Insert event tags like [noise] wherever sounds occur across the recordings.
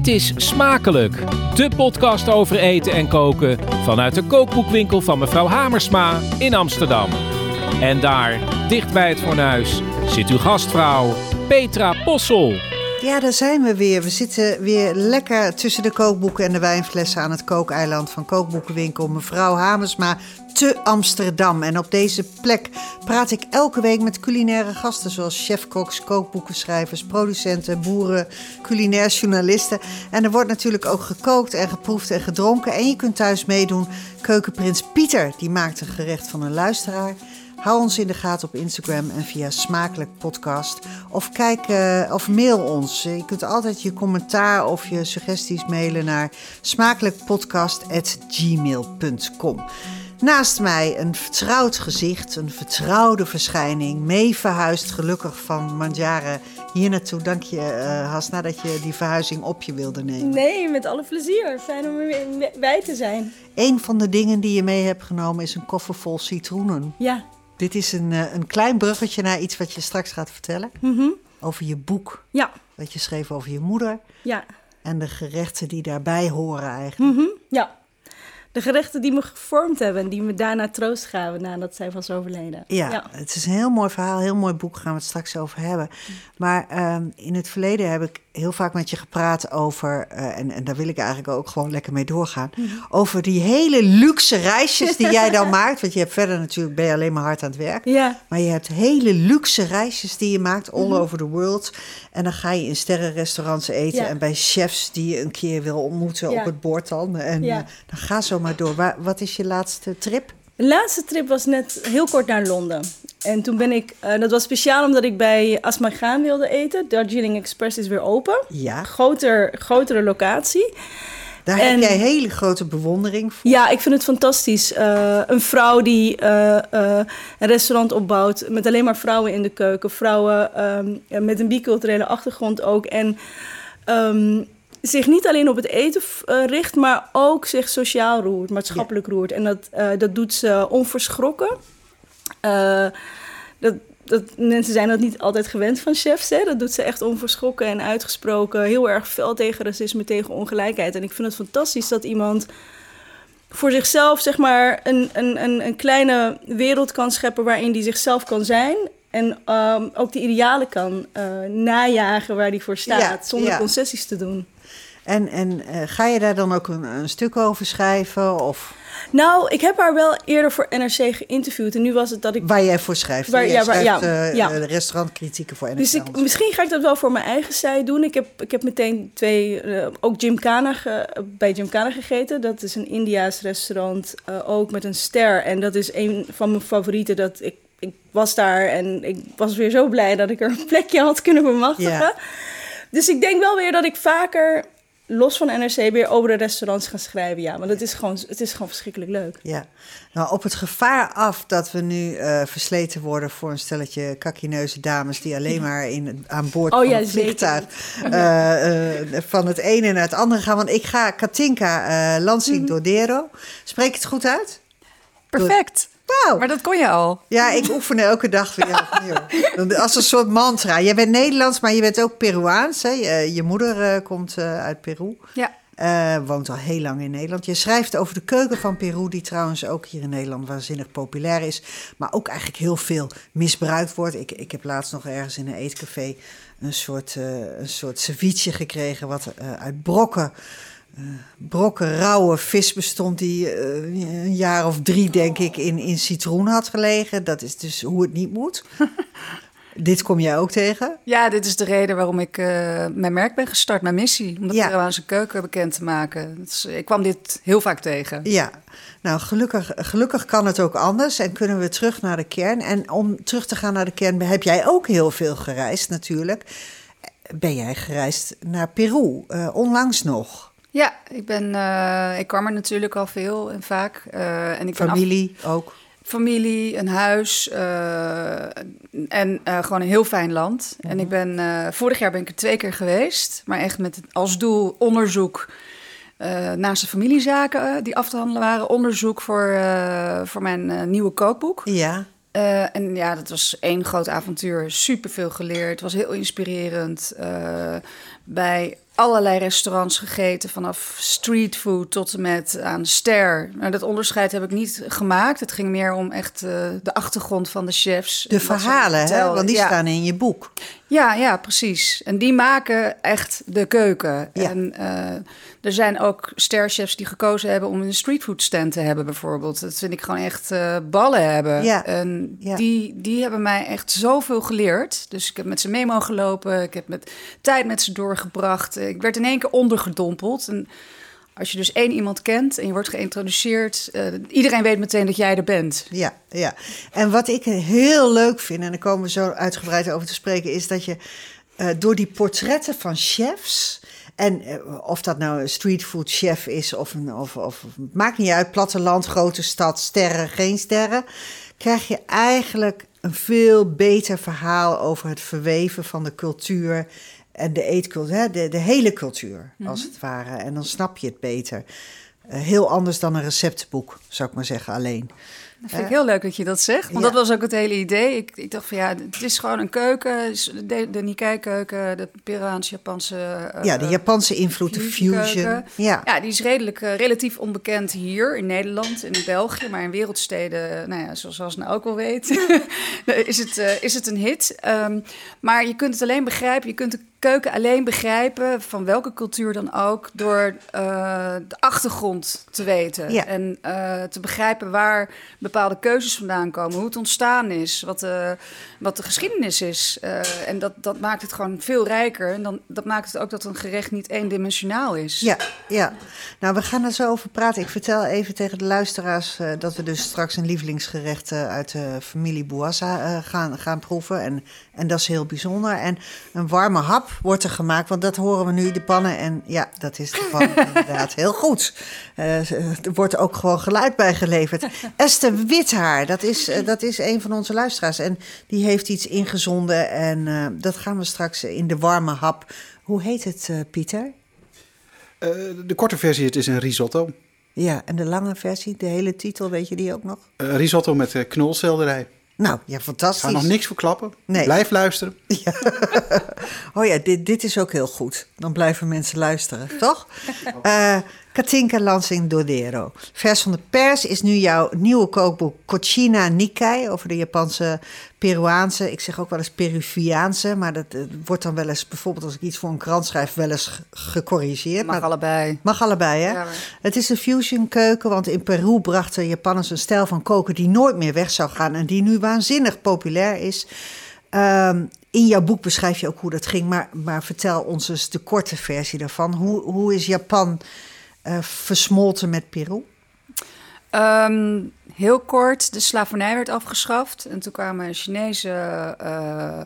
Dit is Smakelijk, de podcast over eten en koken vanuit de kookboekwinkel van mevrouw Hamersma in Amsterdam. En daar, dicht bij het fornuis, zit uw gastvrouw Petra Possel. Ja, daar zijn we weer. We zitten weer lekker tussen de kookboeken en de wijnflessen aan het kookeiland van kookboekenwinkel mevrouw Hamersma te Amsterdam. En op deze plek praat ik elke week met culinaire gasten zoals chefkoks, kookboekenschrijvers, producenten, boeren, culinair journalisten. En er wordt natuurlijk ook gekookt en geproefd en gedronken. En je kunt thuis meedoen. Keukenprins Pieter, die maakt een gerecht van een luisteraar. Hou ons in de gaten op Instagram en via Smakelijk Podcast. Of kijk uh, of mail ons. Je kunt altijd je commentaar of je suggesties mailen naar smakelijkpodcast.gmail.com. Naast mij een vertrouwd gezicht, een vertrouwde verschijning. Mee verhuisd gelukkig van Mandjaren hier naartoe. Dank je, uh, Hasna, dat je die verhuizing op je wilde nemen. Nee, met alle plezier. Fijn om er weer bij te zijn. Een van de dingen die je mee hebt genomen is een koffer vol citroenen. Ja. Dit is een, uh, een klein bruggetje naar iets wat je straks gaat vertellen. Mm -hmm. Over je boek. Ja. Dat je schreef over je moeder. Ja. En de gerechten die daarbij horen eigenlijk. Mm -hmm. Ja. De gerechten die me gevormd hebben en die me daarna troost gaven nadat zij was overleden. Ja, ja, het is een heel mooi verhaal, heel mooi boek, gaan we het straks over hebben. Maar um, in het verleden heb ik heel vaak met je gepraat over, uh, en, en daar wil ik eigenlijk ook gewoon lekker mee doorgaan, Mhm. over die hele luxe reisjes die jij dan [laughs] maakt. Want je hebt verder natuurlijk, ben je alleen maar hard aan het werk. Ja. Maar je hebt hele luxe reisjes die je maakt all Mhm. over the world. En dan ga je in sterrenrestaurants eten en bij chefs die je een keer wil ontmoeten op het bord dan. En uh, dan ga zo maar door. Waar, wat is je laatste trip? De laatste trip was net heel kort naar Londen. En toen ben ik, uh, dat was speciaal omdat ik bij Asma Gaan wilde eten. Darjeeling Express is weer open. Ja. Groter, grotere locatie. Daar En- heb jij hele grote bewondering voor. Ja, ik vind het fantastisch. Uh, een vrouw die uh, uh, een restaurant opbouwt met alleen maar vrouwen in de keuken. Vrouwen um, met een biculturele achtergrond ook. En um, zich niet alleen op het eten richt, maar ook zich sociaal roert, maatschappelijk ja. roert. En dat, dat doet ze onverschrokken. Uh, dat, dat, mensen zijn dat niet altijd gewend van chefs. Hè? Dat doet ze echt onverschrokken en uitgesproken. Heel erg fel tegen racisme, tegen ongelijkheid. En ik vind het fantastisch dat iemand voor zichzelf zeg maar, een, een, een, kleine wereld kan scheppen waarin die zichzelf kan zijn. En um, ook de idealen kan uh, najagen waar die voor staat, Ja, zonder ja. concessies te doen. En, en uh, ga je daar dan ook een, een stuk over schrijven? Of Nou, ik heb haar wel eerder voor NRC geïnterviewd. En nu was het dat ik. waar jij voor schrijft? Waar- Jij ja, waar- schrijft, ja, eh, ja. eh, restaurantkritieken voor NRC. Dus ik, misschien ga ik dat wel voor mijn eigen zij doen. Ik heb, ik heb meteen twee, uh, ook Gymkhana ge, bij Gymkhana gegeten. Dat is een Indiaas restaurant, ook met een ster. En dat is een van mijn favorieten. Dat ik, ik was daar en ik was weer zo blij dat ik er een plekje had kunnen bemachtigen. Ja. Dus ik denk wel weer dat ik vaker, los van NRC, weer over de restaurants ga schrijven. Ja, want het is gewoon, het is gewoon verschrikkelijk leuk. Ja, nou op het gevaar af dat we nu uh, versleten worden voor een stelletje kakkineuze dames die alleen [laughs] maar in, aan boord Oh, van ja, het vliegtuig [laughs] uh, uh, van het ene naar het andere gaan. Want ik ga Katinka uh, Lansing Mhm. Dordero. Spreek ik het goed uit? Perfect. Wow. Maar dat kon je al. Ja, ik oefen elke dag weer opnieuw. [laughs] Als een soort mantra. Je bent Nederlands, maar je bent ook Peruaans. Hè? Je, je moeder uh, komt uh, uit Peru. Ja. Uh, woont al heel lang in Nederland. Je schrijft over de keuken van Peru, die trouwens ook hier in Nederland waanzinnig populair is. Maar ook eigenlijk heel veel misbruikt wordt. Ik, ik heb laatst nog ergens in een eetcafé een soort, een soort ceviche gekregen, wat uit brokken. Brokken rauwe vis bestond die uh, een jaar of drie, denk ik, in, in citroen had gelegen. Dat is dus hoe het niet moet. [laughs] dit kom jij ook tegen? Ja, dit is de reden waarom ik uh, mijn merk ben gestart, mijn missie. Om de ja. Peruaanse keuken bekend te maken. Dus, ik kwam dit heel vaak tegen. Ja, nou gelukkig, gelukkig kan het ook anders en kunnen we terug naar de kern. En om terug te gaan naar de kern heb jij ook heel veel gereisd natuurlijk. Ben jij gereisd naar Peru, uh, onlangs nog? Ja, ik, ben, uh, ik kwam er natuurlijk al veel en vaak. Uh, en ik Familie af... ook? Familie, een huis uh, en gewoon een heel fijn land. Mm -hmm. En ik ben, vorig jaar ben ik er twee keer geweest, maar echt met als doel onderzoek naast de familiezaken die af te handelen waren. Onderzoek voor, voor mijn nieuwe kookboek. Ja. Uh, en ja, dat was één groot avontuur. Super veel geleerd. Het was heel inspirerend. Uh, bij allerlei restaurants gegeten, vanaf streetfood tot en met aan ster. Nou, dat onderscheid heb ik niet gemaakt. Het ging meer om echt uh, de achtergrond van de chefs. De verhalen, hè? want die ja. staan in je boek. Ja, ja, precies. En die maken echt de keuken. Ja. En uh, er zijn ook sterchefs die gekozen hebben om een streetfood stand te hebben, bijvoorbeeld. Dat vind ik gewoon echt uh, ballen hebben. Ja. En Ja. die, die hebben mij echt zoveel geleerd. Dus ik heb met ze mee mogen lopen. Ik heb met, tijd met ze doorgebracht. Ik werd in één keer ondergedompeld. En als je dus één iemand kent en je wordt geïntroduceerd, uh, iedereen weet meteen dat jij er bent. Ja, ja. En wat ik heel leuk vind, en daar komen we zo uitgebreid over te spreken, is dat je uh, door die portretten van chefs. En uh, of dat nou een streetfood chef is of een. Of, of, maakt niet uit, platteland, grote stad, sterren, geen sterren. Krijg je eigenlijk een veel beter verhaal over het verweven van de cultuur en de eetcultuur? De, de hele cultuur, mm -hmm. als het ware. En dan snap je het beter. Uh, heel anders dan een receptenboek, zou ik maar zeggen, alleen. Dat vind ik heel leuk dat je dat zegt. Want ja. dat was ook het hele idee. Ik, ik, dacht van ja, het is gewoon een keuken. De, de Nikkei-keuken, de Peruaanse, Japanse... Uh, ja, de Japanse invloed, de fusion. Ja. ja, die is redelijk, uh, relatief onbekend hier in Nederland, in België. Maar in wereldsteden, nou ja, zoals, nou ook wel weet, [laughs] is, het, uh, is het een hit. Um, maar je kunt het alleen begrijpen, je kunt de keuken alleen begrijpen, van welke cultuur dan ook, door de achtergrond te weten. Ja. En te begrijpen waar bepaalde keuzes vandaan komen, hoe het ontstaan is, wat de, wat de geschiedenis is. Uh, en dat, dat maakt het gewoon veel rijker. En dan, dat maakt het ook dat een gerecht niet eendimensionaal is. Ja, ja. Nou, we gaan er zo over praten. Ik vertel even tegen de luisteraars dat we dus straks een lievelingsgerecht uit de familie Bouassa gaan, gaan proeven. En, en dat is heel bijzonder. En een warme hap wordt er gemaakt, want dat horen we nu, de pannen. En ja, dat is de pan [laughs] inderdaad heel goed. er wordt ook gewoon geluid bij geleverd. [laughs] Esther Withaar, dat is, uh, dat is een van onze luisteraars. En die heeft iets ingezonden en uh, dat gaan we straks in de warme hap. Hoe heet het, uh, Pieter? de korte versie, het is een risotto. Ja, en de lange versie, de hele titel, weet je die ook nog? risotto met knolselderij. Nou, ja, fantastisch. Ik ga nog niks verklappen. Nee. Blijf luisteren. [laughs] Ja. oh ja, dit, dit is ook heel goed. Dan blijven mensen luisteren, toch? Uh, [laughs] Katinka Lansing Dodero. Vers van de pers is nu jouw nieuwe kookboek Cochina Nikkei over de Japanse, Peruaanse. Ik zeg ook wel eens Peruviaanse, maar dat uh, wordt dan wel eens, bijvoorbeeld als ik iets voor een krant schrijf, wel eens gecorrigeerd. Mag maar, allebei. Mag allebei, hè? Ja, het is een fusion keuken, want in Peru brachten Japanners een stijl van koken die nooit meer weg zou gaan en die nu waanzinnig populair is. Um, in jouw boek beschrijf je ook hoe dat ging, maar, maar vertel ons eens de korte versie daarvan. Hoe, hoe is Japan uh, versmolten met Peru? Um, heel kort, de slavernij werd afgeschaft. En toen kwamen Chinese uh,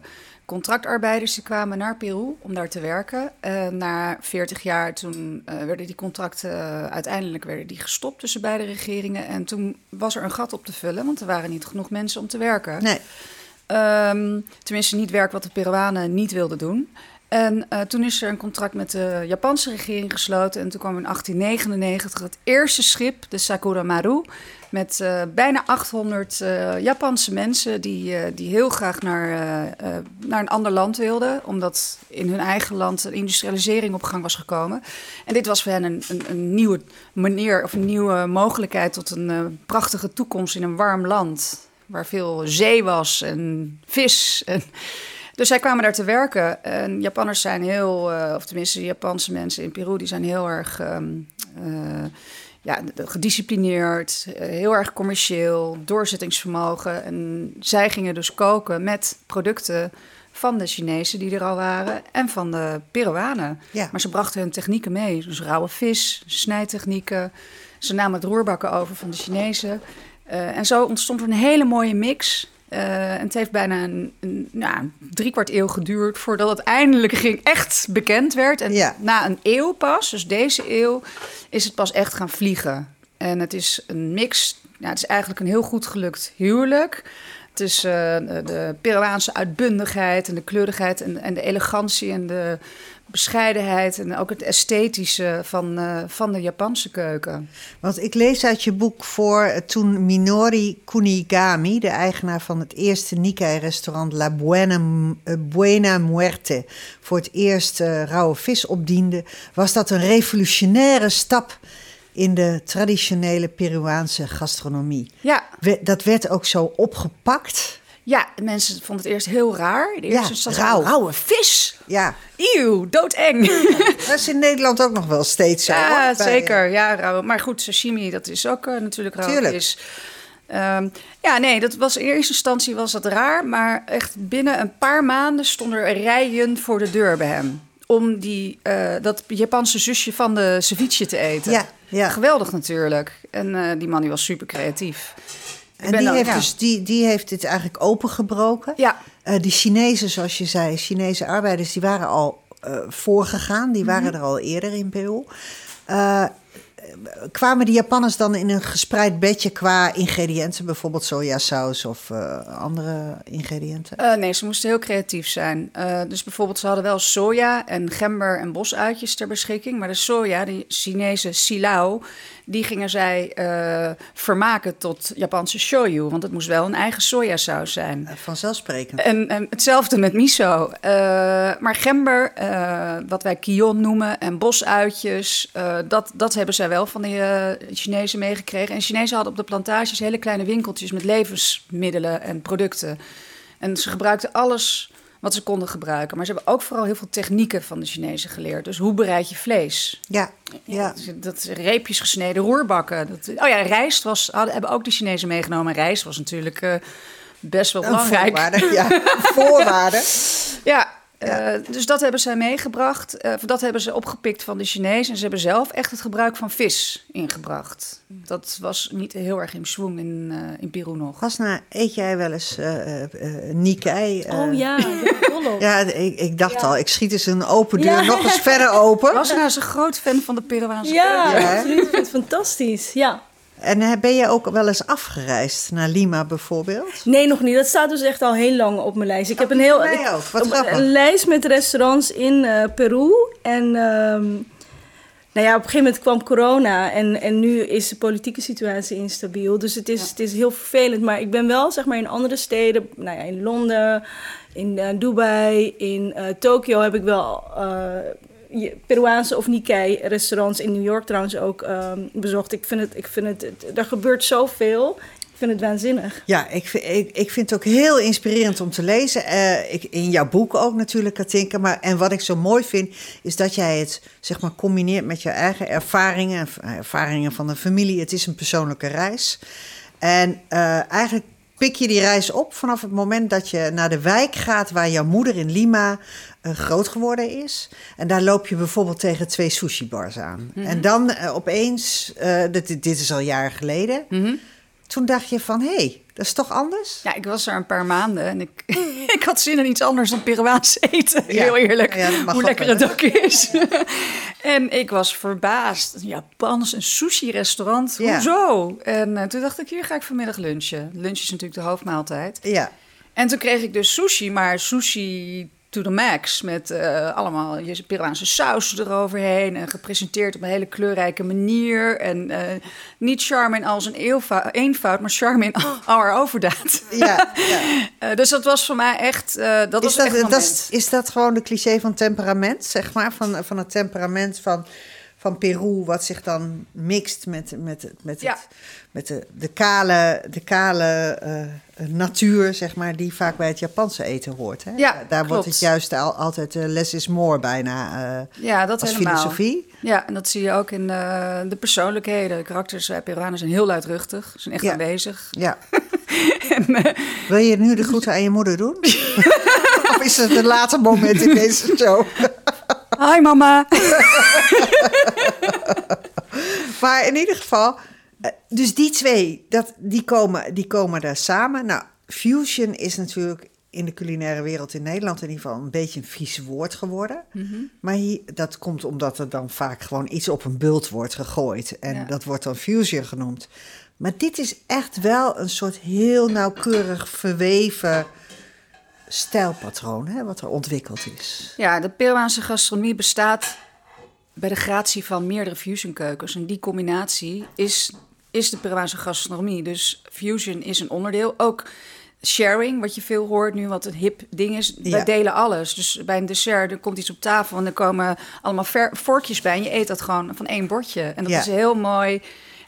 contractarbeiders die kwamen naar Peru om daar te werken. Uh, na 40 jaar toen werden die contracten uiteindelijk werden die gestopt tussen beide regeringen. En toen was er een gat op te vullen, want er waren niet genoeg mensen om te werken. Nee. Um, tenminste, niet werk wat de Peruanen niet wilden doen. En uh, toen is er een contract met de Japanse regering gesloten. En toen kwam in 1899 het eerste schip, de Sakura Maru, met uh, bijna 800 uh, Japanse mensen die, die heel graag naar, naar een ander land wilden. Omdat in hun eigen land een industrialisering op gang was gekomen. En dit was voor hen een, een, een nieuwe manier of een nieuwe mogelijkheid tot een prachtige toekomst in een warm land. Waar veel zee was en vis. En... Dus zij kwamen daar te werken. En Japanners zijn heel, uh, of tenminste de Japanse mensen in Peru, die zijn heel erg um, uh, ja, gedisciplineerd, uh, heel erg commercieel, doorzettingsvermogen. En zij gingen dus koken met producten van de Chinezen die er al waren en van de Peruanen. Ja. Maar ze brachten hun technieken mee. Dus rauwe vis, snijtechnieken. Ze namen het roerbakken over van de Chinezen. Uh, en zo ontstond er een hele mooie mix. Uh, en het heeft bijna een, een nou, drie kwart eeuw geduurd voordat het eindelijk ging echt bekend werd. En ja. na een eeuw pas, dus deze eeuw, is het pas echt gaan vliegen. En het is een mix, ja, het is eigenlijk een heel goed gelukt huwelijk. tussen eh, de Peruaanse uitbundigheid en de kleurigheid en, en de elegantie en de bescheidenheid en ook het esthetische van, uh, van de Japanse keuken. Want ik lees uit je boek voor toen Minori Kunigami, de eigenaar van het eerste Nikkei-restaurant La Buena, uh, Buena Muerte, voor het eerst rauwe vis opdiende, was dat een revolutionaire stap in de traditionele Peruaanse gastronomie. Ja. Dat werd ook zo opgepakt. Ja, mensen vonden het eerst heel raar. De eerste ja, rauw. rauwe vis. Ja. Eeuw, doodeng. [laughs] Dat is in Nederland ook nog wel steeds zo. Ja, hoor, bij, zeker. Ja, rauw. Maar goed, sashimi, dat is ook uh, natuurlijk rauw Tuurlijk. Um, ja, nee, dat was in eerste instantie was dat raar. Maar echt binnen een paar maanden stonden er rijen voor de deur bij hem. Om die, uh, dat Japanse zusje van de ceviche te eten. Ja, ja. Geweldig natuurlijk. En uh, die man die was super creatief. En die, dan, heeft ja. dus, die, die heeft dit eigenlijk opengebroken. Ja. Uh, die Chinezen, zoals je zei, Chinese arbeiders, die waren al uh, voorgegaan. Die waren mm -hmm. er al eerder in Peru. Uh, kwamen die Japanners dan in een gespreid bedje qua ingrediënten, bijvoorbeeld sojasaus of uh, andere ingrediënten? Uh, nee, ze moesten heel creatief zijn. Uh, dus bijvoorbeeld, ze hadden wel soja en gember en bosuitjes ter beschikking. Maar de soja, die Chinese silao, die gingen zij vermaken tot Japanse shoyu. Want het moest wel een eigen sojasaus zijn. Vanzelfsprekend. En, en hetzelfde met miso. maar gember, wat wij kion noemen, en bosuitjes, dat, dat hebben zij wel van de uh, Chinezen meegekregen. En Chinezen hadden op de plantages hele kleine winkeltjes met levensmiddelen en producten. En ze gebruikten alles wat ze konden gebruiken. Maar ze hebben ook vooral heel veel technieken van de Chinezen geleerd. Dus hoe bereid je vlees? Ja, ja. Dat, dat reepjes gesneden, roerbakken. Dat, oh ja, rijst was, hadden, hebben ook de Chinezen meegenomen. Rijst was natuurlijk uh, best wel belangrijk. Voorwaarde, ja. Voorwaarde. [laughs] ja. Uh, dus dat hebben zij meegebracht. Uh, dat hebben ze opgepikt van de Chinezen. En ze hebben zelf echt het gebruik van vis ingebracht. Dat was niet heel erg in swing in, uh, in Peru nog. Gasna, eet jij wel eens Nikkei? oh ja, [laughs] Ja, ik, ik dacht ja. al, ik schiet eens een open deur ja. nog eens verder [laughs] open. Gasna is een groot fan van de Peruaanse Ja, ja absoluut. Ik vind het fantastisch, ja. En ben je ook wel eens afgereisd naar Lima bijvoorbeeld? Nee, nog niet. Dat staat dus echt al heel lang op mijn lijst. Ik heb een heel ik, ook. Een lijst met restaurants in uh, Peru. En um, nou ja, op een gegeven moment kwam corona en, en nu is de politieke situatie instabiel. Dus het is, ja. het is heel vervelend. Maar ik ben wel zeg maar in andere steden, nou ja, in Londen, in uh, Dubai, in uh, Tokio heb ik wel Peruaanse of Nikkei restaurants in New York trouwens ook um, bezocht. Ik vind het, ik vind het, er gebeurt zoveel. Ik vind het waanzinnig. Ja, ik ik, ik vind het ook heel inspirerend om te lezen. Uh, ik, in jouw boek ook natuurlijk, Katinka. Maar, en wat ik zo mooi vind, is dat jij het zeg maar, combineert met je eigen ervaringen. Ervaringen van de familie. Het is een persoonlijke reis. En uh, eigenlijk pik je die reis op vanaf het moment dat je naar de wijk gaat waar jouw moeder in Lima groot geworden is. En daar loop je bijvoorbeeld tegen twee sushi-bars aan. Mm -hmm. En dan uh, opeens, uh, dit, dit, is al jaren geleden, mm -hmm. toen dacht je van hé, hey, dat is toch anders? Ja, ik was er een paar maanden en ik, [laughs] ik had zin in iets anders dan Peruaans eten. Ja. Heel eerlijk, ja, hoe lekker het ook is. [laughs] en ik was verbaasd. Een Japans, een sushi-restaurant, ja. hoezo? En toen dacht ik, hier ga ik vanmiddag lunchen. Lunch is natuurlijk de hoofdmaaltijd. Ja. En toen kreeg ik dus sushi, maar sushi to the max. Met uh, allemaal je Peruaanse saus eroverheen. En gepresenteerd op een hele kleurrijke manier. En uh, niet charme in al zijn eenvoud, maar charme in [laughs] our overdaad. Ja, ja. uh, [laughs] dus dat was voor mij echt. dat is, was dat, echt dat is, is dat gewoon de cliché van temperament, zeg maar? Van, van het temperament van van Peru, wat zich dan mixt met, met, met, ja. Met de, de kale, de kale uh, natuur, zeg maar, die vaak bij het Japanse eten hoort. Hè? Ja, Daar klopt. wordt het juist al, altijd uh, less is more bijna uh, ja, dat als helemaal. filosofie. Ja, en dat zie je ook in de persoonlijkheden. De karakters bij Peruanen zijn heel luidruchtig, zijn echt ja. aanwezig. Ja. [laughs] en, Wil je nu de groeten aan je moeder doen? [laughs] of is het een later moment in deze show? Hi mama. [laughs] maar in ieder geval, dus die twee, dat, die, komen, die komen daar samen. Nou, fusion is natuurlijk in de culinaire wereld in Nederland in ieder geval een beetje een vies woord geworden. Mm -hmm. Maar hier, dat komt omdat er dan vaak gewoon iets op een bult wordt gegooid. En Ja. dat wordt dan fusion genoemd. Maar dit is echt wel een soort heel nauwkeurig verweven stijlpatroon, hè, wat er ontwikkeld is. Ja, de Peruaanse gastronomie bestaat bij de gratie van meerdere fusionkeukens. En die combinatie is, is de Peruaanse gastronomie. Dus fusion is een onderdeel. Ook sharing, wat je veel hoort nu, wat een hip ding is. Ja. Wij delen alles. Dus bij een dessert, er komt iets op tafel en er komen allemaal vorkjes bij. En je eet dat gewoon van één bordje. En dat Ja. is heel mooi.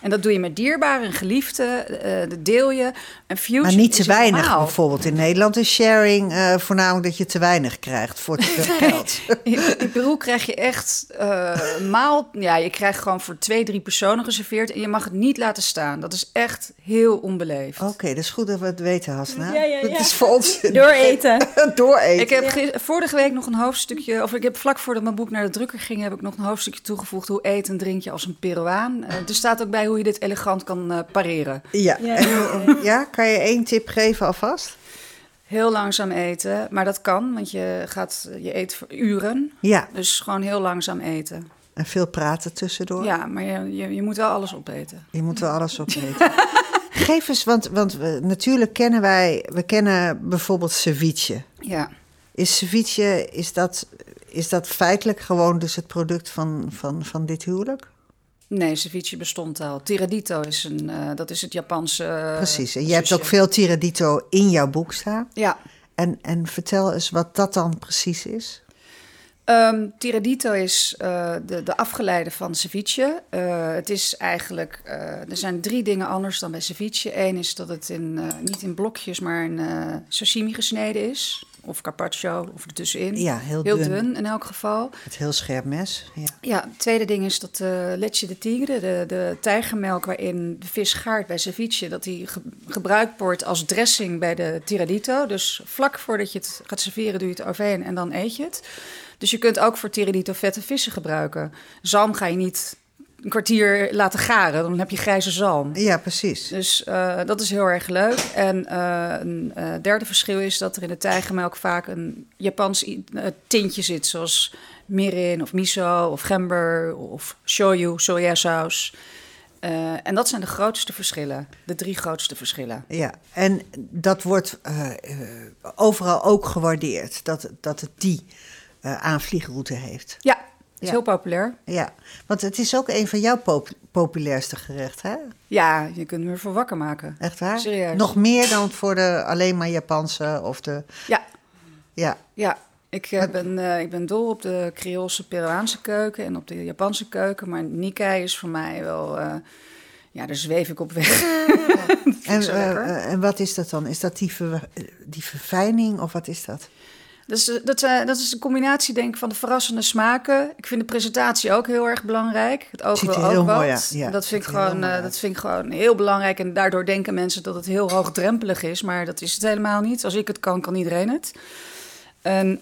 En dat doe je met dierbaren en geliefden. eh, dat deel je. En fusion Maar niet te weinig. normaal. Bijvoorbeeld in Nederland is sharing eh, voornamelijk dat je te weinig krijgt voor veel [laughs] geld. In, in Peru krijg je echt eh, maal... Ja, je krijgt gewoon voor twee, drie personen geserveerd... en je mag het niet laten staan. Dat is echt heel onbeleefd. Oké, dat is goed dat we het weten, Hasna. Ja, ja, Dat ja. is voor ons Door eten. [laughs] dooreten. Ik heb ge- vorige week nog een hoofdstukje... of ik heb vlak voordat mijn boek naar de drukker ging... heb ik nog een hoofdstukje toegevoegd... hoe eet en drink je als een Peruaan. Eh, er staat ook bij hoe je dit elegant kan eh, pareren. Ja. Ja. Hoe- kan je één tip geven alvast? Heel langzaam eten, maar dat kan... want je, gaat, je eet voor uren. Ja, Dus gewoon heel langzaam eten. en veel praten tussendoor. Ja, maar je, je, je moet wel alles opeten. Je moet wel alles opeten. [laughs] Geef eens, want, want we, natuurlijk kennen wij, we kennen bijvoorbeeld ceviche. Ja. Is ceviche, is dat, is dat feitelijk gewoon dus het product van, van, van dit huwelijk? Nee, ceviche bestond al. Tiradito is een, eh, dat is het Japanse. eh, Precies. En je hebt ook veel tiradito in jouw boek staan. Ja. En, en vertel eens wat dat dan precies is. Ehm, tiradito is eh, de, de afgeleide van ceviche. Het is eigenlijk, er zijn drie dingen anders dan bij ceviche. Eén is dat het in, niet in blokjes, maar in sashimi gesneden is. Of carpaccio, of ertussenin. Ja, heel, Heel dun. dun in elk geval. Het heel scherp mes. Ja. Ja, het tweede ding is dat de leche de tigre, de, de tijgermelk waarin de vis gaart bij ceviche, dat die ge- gebruikt wordt als dressing bij de tiradito. Dus vlak voordat je het gaat serveren doe je het overheen en dan eet je het. Dus je kunt ook voor tiradito vette vissen gebruiken. Zalm ga je niet een kwartier laten garen, dan heb je grijze zalm. ja, precies. Dus eh, dat is heel erg leuk. En eh, een eh, derde verschil is dat er in de tijgermelk vaak een Japans tintje zit, zoals mirin of miso of gember of shoyu, sojasaus. Eh, en dat zijn de grootste verschillen, de drie grootste verschillen. Ja, en dat wordt overal ook gewaardeerd, dat, dat het die aanvliegroute heeft. Ja, is heel populair. Ja, want het is ook een van jouw pop- populairste gerechten, hè? Ja, je kunt me ervoor wakker maken. Echt waar? Serieus. Nog meer dan voor de alleen maar Japanse of de... Ja, Ja, Ja, ik, eh, ben, eh, ik ben dol op de Creoolse Peruaanse keuken en op de Japanse keuken. Maar Nikkei is voor mij wel... eh, ja, daar zweef ik op weg. [laughs] en, en wat is dat dan? Is dat die, ver- die verfijning of wat is dat? Dus eh, dat, eh, dat is een combinatie, denk ik, van de verrassende smaken. Ik vind de presentatie ook heel erg belangrijk. Het oog wil ook heel wat. mooi. Ja, dat, vind ik gewoon, eh, dat vind ik gewoon heel belangrijk. En daardoor denken mensen dat het heel hoogdrempelig is. Maar dat is het helemaal niet. Als ik het kan, kan iedereen het. En,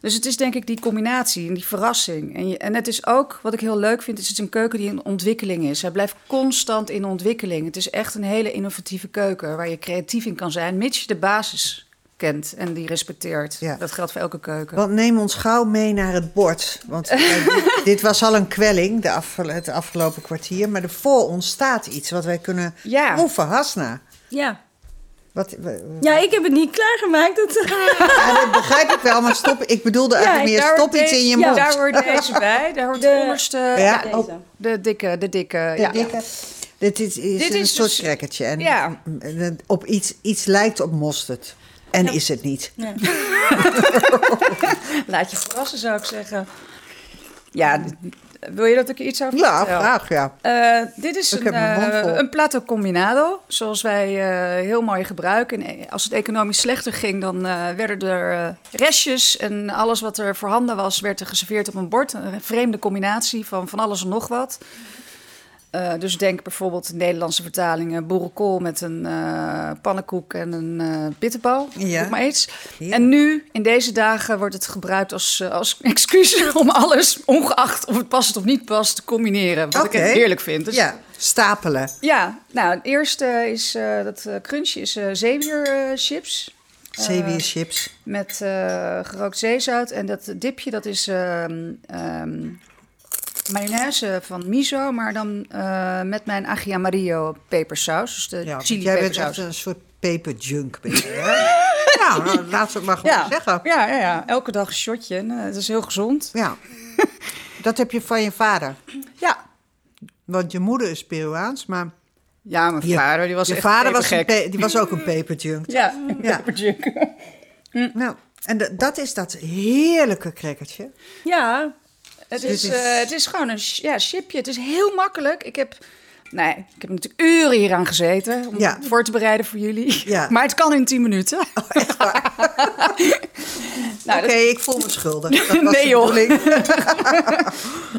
dus het is denk ik die combinatie en die verrassing. En, je, en het is ook, wat ik heel leuk vind, is het is een keuken die in ontwikkeling is. Hij blijft constant in ontwikkeling. Het is echt een hele innovatieve keuken waar je creatief in kan zijn, mits je de basis kent en die respecteert. Ja. Dat geldt voor elke keuken. Want neem ons gauw mee naar het bord. Want eh, dit, [laughs] dit was al een kwelling de afgel- het afgelopen kwartier. Maar er voor ons staat iets wat wij kunnen Ja. proeven. Hasna. Ja. Wat, ja, ik heb het niet klaargemaakt. Dat, [laughs] ja, dat begrijp ik wel, maar stop, ik bedoelde eigenlijk meer stop iets in je mond. Ja, daar hoort deze [laughs] bij. Daar hoort de, De- onderste, Ja, ja, deze. de dikke, de dikke. De dikke- Dit is, is Dit een is soort dus-. En eh, op iets, iets lijkt op mosterd. En is het niet. [laughs] Laat je verrassen, zou ik zeggen. Ja, wil je dat ik er iets over Ja, graag ja. Eh, dit is Ik een, vol. een plato combinado, zoals wij eh, heel mooi gebruiken. En als het economisch slechter ging, dan werden er restjes en alles wat er voorhanden was, werd er geserveerd op een bord. Een vreemde combinatie van van alles en nog wat. Eh, dus denk bijvoorbeeld in Nederlandse vertalingen boerenkool met een eh, pannenkoek en een eh bitterbal. Ja. Maar iets. Ja. En nu, in deze dagen, wordt het gebruikt als, als [laughs] excuus om alles, ongeacht of het past of niet past, te combineren. Wat ik echt heerlijk vind. Dus Ja, stapelen. ja, nou, het eerste is dat crunchje is eh zeewier eh, chips. Zeewierchips. Met gerookt zeezout. En dat dipje, dat is ehm, ehm, mayonaise van miso, maar dan eh, met mijn aglio amarillo pepersaus. Dus de Ja, chili jij bent echt een soort peperjunk. ben je, hè? [laughs] nou, nou, laat ze het maar gewoon ja. zeggen. Ja, ja, ja, elke dag een shotje. En, eh, het is heel gezond. Ja. [laughs] Dat heb je van je vader. Ja. Want je moeder is Peruaans, maar Ja, mijn je, vader die was je echt vader was, een die was ook een peperjunk. [laughs] Ja, een Ja. peperjunk. Nou, en dat is dat heerlijke crackertje. Ja, Het Dit is, eh, het is gewoon een ja, chipje. Het is heel makkelijk. Ik heb, nee, ik heb natuurlijk uren hier aan gezeten om Ja. het voor te bereiden voor jullie. Ja. [laughs] Maar het kan in 10 minuten. [laughs] nou, Oké, dat- ik voel me schuldig. Dat was Nee, joh. [laughs]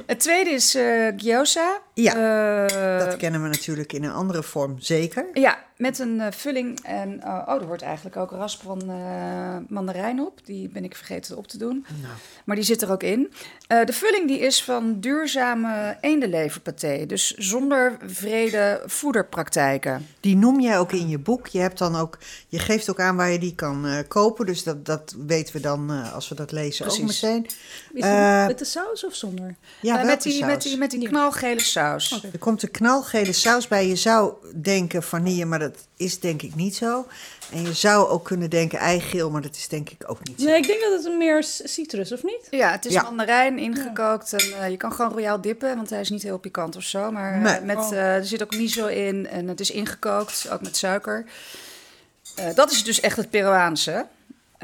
het tweede is eh gyoza. Ja, Eh, Dat kennen we natuurlijk in een andere vorm, zeker. ja, met een eh, vulling. En eh, oh, er wordt eigenlijk ook rasp van eh, mandarijn op. Die ben ik vergeten op te doen. Nou. Maar die zit er ook in. Eh, de vulling die is van duurzame eendenleverpaté. Dus zonder vrede voederpraktijken. Die noem jij ook in je boek. Je, hebt dan ook, je geeft ook aan waar je die kan eh, kopen. Dus dat, dat weten we dan eh, als we dat lezen ook Precies. meteen. is Eh, het met de saus of zonder? Ja, met, die, saus? met, die, met die knalgele saus. Er komt een knalgele saus bij. Je zou denken vanille, maar dat is denk ik niet zo. En je zou ook kunnen denken eigeel, maar dat is denk ik ook niet zo. Nee, ik denk dat het een meer citrus, of niet? Ja, het is Ja. mandarijn ingekookt. En, eh, je kan gewoon royaal dippen, want hij is niet heel pikant of zo. Maar eh, Nee. met, Oh. eh, er zit ook miso in en het is ingekookt, ook met suiker. Eh, dat is dus echt het Peruaanse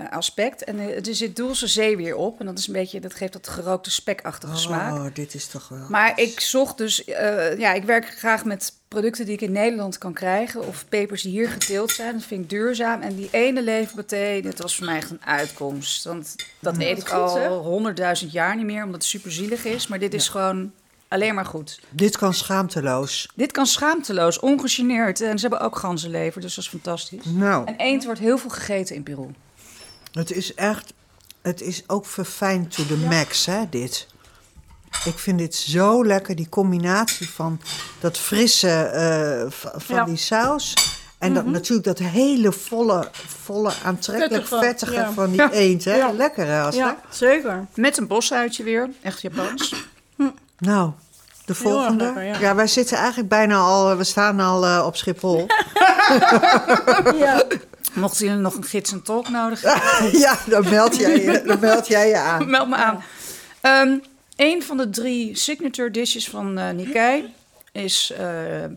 aspect. En eh, er zit dulce zeewier op. En dat, is een beetje, dat geeft dat gerookte spekachtige smaak. Oh, dit is toch wel... Maar ik zocht dus, eh, ja, ik werk graag met producten die ik in Nederland kan krijgen. Of pepers die hier geteeld zijn. Dat vind ik duurzaam. En die ene leverpaté, dit was voor mij echt een uitkomst. Want dat eet ik al honderdduizend jaar niet meer, omdat het super zielig is. Maar dit is gewoon alleen maar goed. Dit kan schaamteloos. Dit kan schaamteloos, ongegeneerd. En ze hebben ook ganzenlever, dus dat is fantastisch. Nou, En eend wordt heel veel gegeten in Peru. Het is echt... Het is ook verfijnd to the max, hè, dit. Ik vind dit zo lekker, die combinatie van dat frisse eh, van Ja. die saus... En dat, natuurlijk dat hele volle, volle aantrekkelijk Vettige, vettige ja. van die eend. Hè? Ja. Lekker, hè, Astrid? Ja, zeker. Met een bosuitje weer, echt Japans. [clears throat] Nou, de volgende. lekker, ja. ja. wij zitten eigenlijk bijna al, we staan al eh, op Schiphol. [laughs] Ja. Mochten jullie nog een gids en tolk nodig [laughs] hebben? ja, dan meld jij je, dan meld jij je aan. Meld me aan. Ehm een van de drie signature dishes van eh Nikkei is eh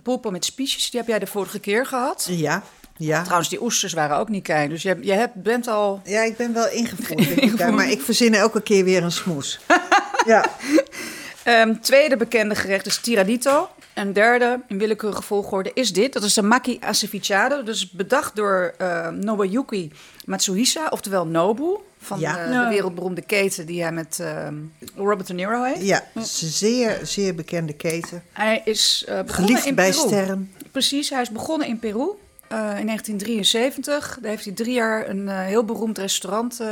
pulpo met spiesjes. Die heb jij de vorige keer gehad. Ja, ja. Trouwens, die oesters waren ook Nikkei. Dus je, je hebt, bent al... Ja, ik ben wel ingevoerd, in [laughs] tijd, maar ik verzin elke keer weer een smoes. [laughs] ja, Ehm, tweede bekende gerecht is tiradito. En derde, in willekeurige volgorde, is dit. Dat is de maki acevichado. Dus bedacht door eh, Nobuyuki Matsuhisa, oftewel Nobu. Van Ja. eh, de wereldberoemde keten die hij met ehm, Robert De Niro heeft. ja, een zeer, zeer bekende keten. Hij is eh, begonnen Geliefd in bij Peru. sterren. Precies, hij is begonnen in Peru eh, in 1973. Daar heeft hij drie jaar een eh, heel beroemd restaurant eh,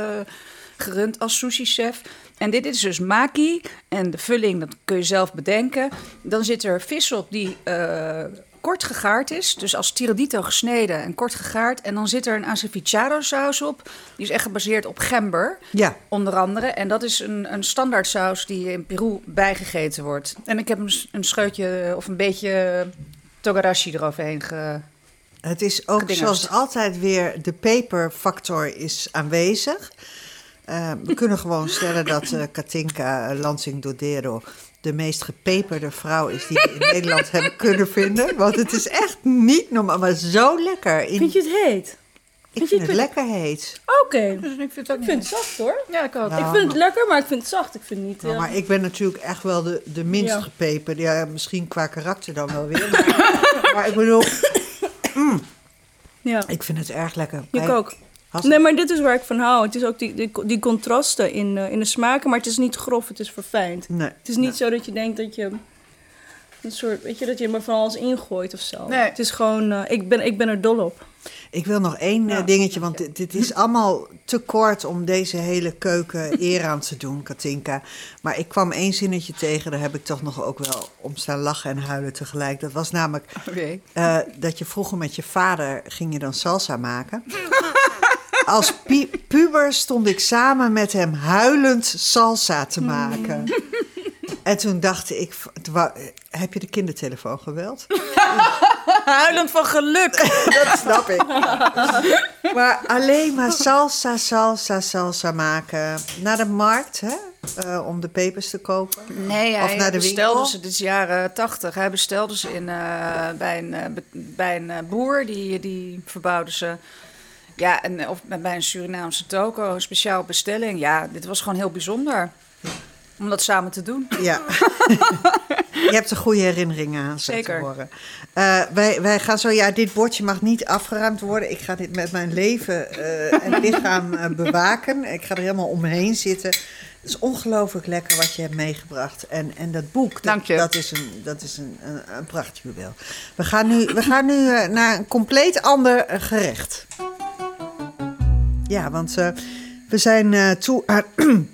gerund als sushi-chef. En dit is dus maki. En de vulling, dat kun je zelf bedenken. Dan zit er vis op die eh, kort gegaard is. Dus als tiradito gesneden en kort gegaard. En dan zit er een acevichado saus op. Die is echt gebaseerd op gember. Ja, Onder andere. En dat is een, een standaard saus die in Peru bijgegeten wordt. En ik heb een, een scheutje of een beetje togarashi eroverheen ge... het is ook Gedingest. zoals altijd weer, de peperfactor is aanwezig. Eh, we kunnen gewoon stellen dat eh, Katinka Lansing Dodero de meest gepeperde vrouw is die we in Nederland hebben kunnen vinden. Want het is echt niet normaal, maar zo lekker. In, Vind je het heet? ik vind het het- lekker heet. Oké. Dus ik vind het ook Ik vind het zacht hoor. Ja, ik ook. Nou, ik vind het lekker, maar ik vind het zacht. Ik vind het niet... Nou, eh, maar ik ben natuurlijk echt wel de, de minst Ja. gepeperde. Ja, misschien qua karakter dan wel weer. Maar, [laughs] maar ik bedoel, ja, ik vind het erg lekker. ik ook. Nee, maar dit is waar ik van hou. Het is ook die, die, die contrasten in, eh, in de smaken, maar het is niet grof, het is verfijnd. Nee. Het is niet zo dat je denkt dat je een soort, weet je, dat je er van alles ingooit of zo. Nee. Het is gewoon, eh, ik, ben, ik ben er dol op. Ik wil nog één eh, Ja. dingetje, want dit, dit is allemaal te kort om deze hele keuken [laughs] eer aan te doen, Katinka. Maar ik kwam één zinnetje tegen, daar heb ik toch nog ook wel om staan lachen en huilen tegelijk. Dat was namelijk eh, dat je vroeger met je vader ging je dan salsa maken. [laughs] Als puber stond ik samen met hem huilend salsa te maken. En toen dacht ik, heb je de kindertelefoon geweld? Huilend van geluk. Dat snap ik. Maar alleen maar salsa, salsa, salsa maken. Naar de markt, hè? Eh, om de pepers te kopen. Nee, Of hij naar de bestelde winkel? ze, dit is jaren tachtig. Hij bestelde ze in, eh, bij een, eh, bij een boer, die, die verbouwde ze. Ja, en, of bij een Surinaamse toko, een speciaal bestelling. Ja, dit was gewoon heel bijzonder. Om dat samen te doen. Ja. [laughs] Je hebt er goede herinneringen aan, Zeker. te horen. Eh, wij, wij gaan zo, ja, dit bordje mag niet afgeruimd worden. Ik ga dit met mijn leven eh, en lichaam eh, bewaken. Ik ga er helemaal omheen zitten. Het is ongelooflijk lekker wat je hebt meegebracht. En, en dat boek, dat, Dank je. dat is een, dat is een, een, een. We gaan nu, we gaan nu eh, naar een compleet ander eh, gerecht. Ja, want eh, we zijn eh, toe aan... [clears throat]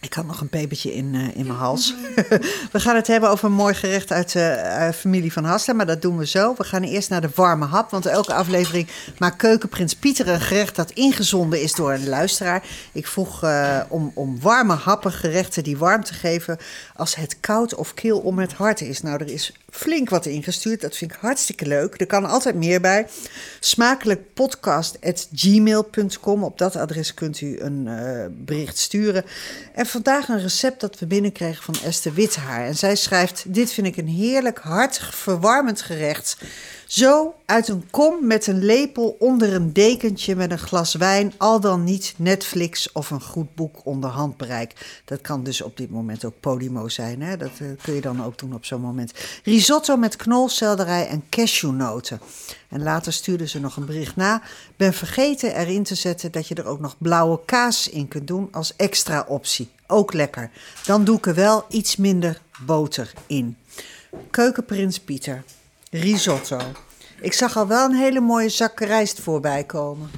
Ik had nog een pepertje in, eh, in mijn hals. [laughs] we gaan het hebben over een mooi gerecht uit de familie van Hasselen, maar dat doen we zo. We gaan eerst naar de warme hap, want elke aflevering maakt keukenprins Pieter een gerecht dat ingezonden is door een luisteraar. Ik vroeg om, om warme happen, gerechten die warmte geven als het koud of kil om het hart is. Nou, er is flink wat ingestuurd. Dat vind ik hartstikke leuk. Er kan altijd meer bij. Smakelijkpodcast.gmail.com. Op dat adres kunt u een eh, bericht sturen. En vandaag een recept dat we binnenkregen van Esther Withaar. En zij schrijft: Dit vind ik een heerlijk, hartig, verwarmend gerecht. Zo uit een kom met een lepel onder een dekentje met een glas wijn, al dan niet Netflix of een goed boek onder handbereik. Dat kan dus op dit moment ook Podimo zijn. Hè? Dat eh, kun je dan ook doen op zo'n moment. Risotto met knolselderij en cashewnoten. En later stuurde ze nog een bericht na. Ben vergeten erin te zetten dat je er ook nog blauwe kaas in kunt doen als extra optie. Ook lekker. Dan doe ik er wel iets minder boter in. Keukenprins Pieter. Risotto. Ik zag al wel een hele mooie zak rijst voorbij komen.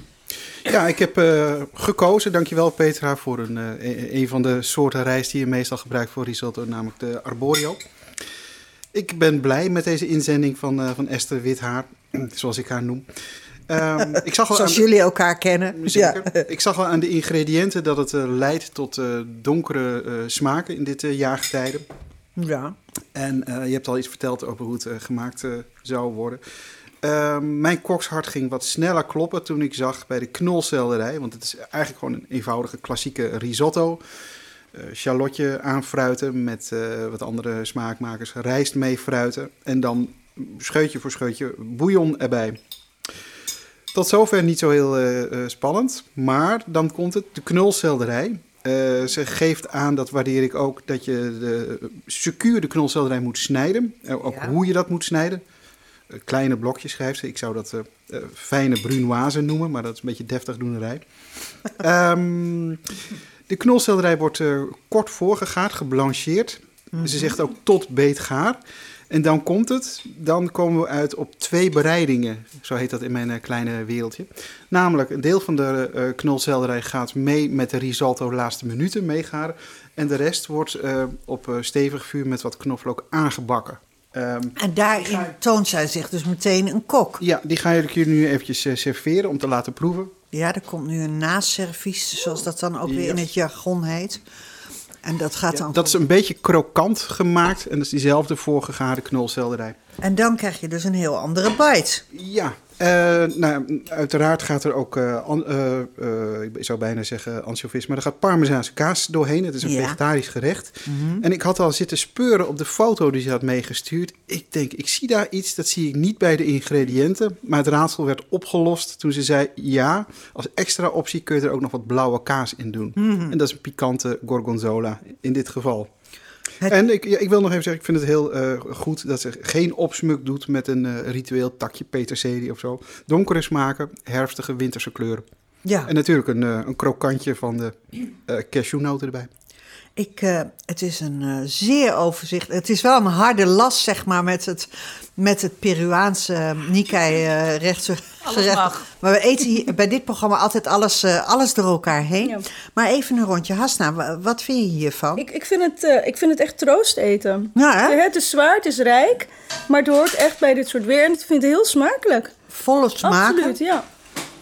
Ja, ik heb eh, gekozen, dankjewel Petra, voor een, eh, een- een van de soorten rijst die je meestal gebruikt voor risotto, namelijk de arborio. Ik ben blij met deze inzending van, eh, van Esther Withaar, [clears throat] zoals ik haar noem. Ehm, ik zag al Zoals jullie elkaar kennen. Zeker. [laughs] Ik zag al aan de ingrediënten dat het leidt tot donkere smaken in dit jaargetijde. Ja. En je hebt al iets verteld over hoe het gemaakt zou worden. Eh, mijn kokshart ging wat sneller kloppen toen ik zag bij de knolselderij. Want het is eigenlijk gewoon een eenvoudige klassieke risotto. Eh shallotje aanfruiten met eh, wat andere smaakmakers. Rijst mee fruiten. En dan scheutje voor scheutje bouillon erbij. Tot zover niet zo heel eh, spannend. Maar dan komt het, de knolselderij. Ze geeft aan, dat waardeer ik ook, dat je de, secuur de knolselderij moet snijden. Ook Ja. hoe je dat moet snijden. Eh, kleine blokjes schrijft ze. Ik zou dat eh, eh, fijne brunoise noemen, maar dat is een beetje deftig doenerij. [laughs] Ehm, de knolselderij wordt kort voorgegaard, geblancheerd. Ze zegt ook tot beetgaar. En dan komt het, dan komen we uit op twee bereidingen. Zo heet dat in mijn kleine wereldje. Namelijk, een deel van de eh knolselderij gaat mee met de risotto laatste minuten meegaren. En de rest wordt op stevig vuur met wat knoflook aangebakken. Ehm, En daarin toont zij zich dus meteen een kok. ja, die ga ik jullie nu eventjes eh, serveren om te laten proeven. Ja, er komt nu een naservies, zoals dat dan ook weer in het jargon heet. En dat gaat Ja, dan. dat is een beetje krokant gemaakt en dat is diezelfde voorgegaarde knolselderij. En dan krijg je dus een heel andere bite. Ja, eh, nou, uiteraard gaat er ook, eh, eh, ik zou bijna zeggen anchovies, maar er gaat parmezaanse kaas doorheen. Het is een Ja. vegetarisch gerecht. En ik had al zitten speuren op de foto die ze had meegestuurd. Ik denk, ik zie daar iets, dat zie ik niet bij de ingrediënten. Maar het raadsel werd opgelost toen ze zei, ja, als extra optie kun je er ook nog wat blauwe kaas in doen. En dat is een pikante gorgonzola in dit geval. Het- En ik, ja, ik wil nog even zeggen, ik vind het heel eh, goed dat ze geen opsmuk doet met een eh, ritueel takje peterselie of zo. Donkere smaken, herfstige winterse kleuren. Ja, En natuurlijk een, eh, een krokantje van de cashewnoten erbij. Ik, eh, het is een eh, zeer overzicht. Het is wel een harde last, zeg maar, met het, met het Peruaanse Nikkei-rechtse gerecht. mag. Maar we eten hier, bij dit programma altijd alles, eh, alles door elkaar heen. Ja. Maar even een rondje. Hasna, wa- wat vind je hiervan? Ik, ik, vind het, eh, ik vind het echt troost eten. Ja, hè? Het is zwaar, het is rijk, maar het hoort echt bij dit soort weer. En ik vind het heel smakelijk. Volle smaken. Absoluut, ja.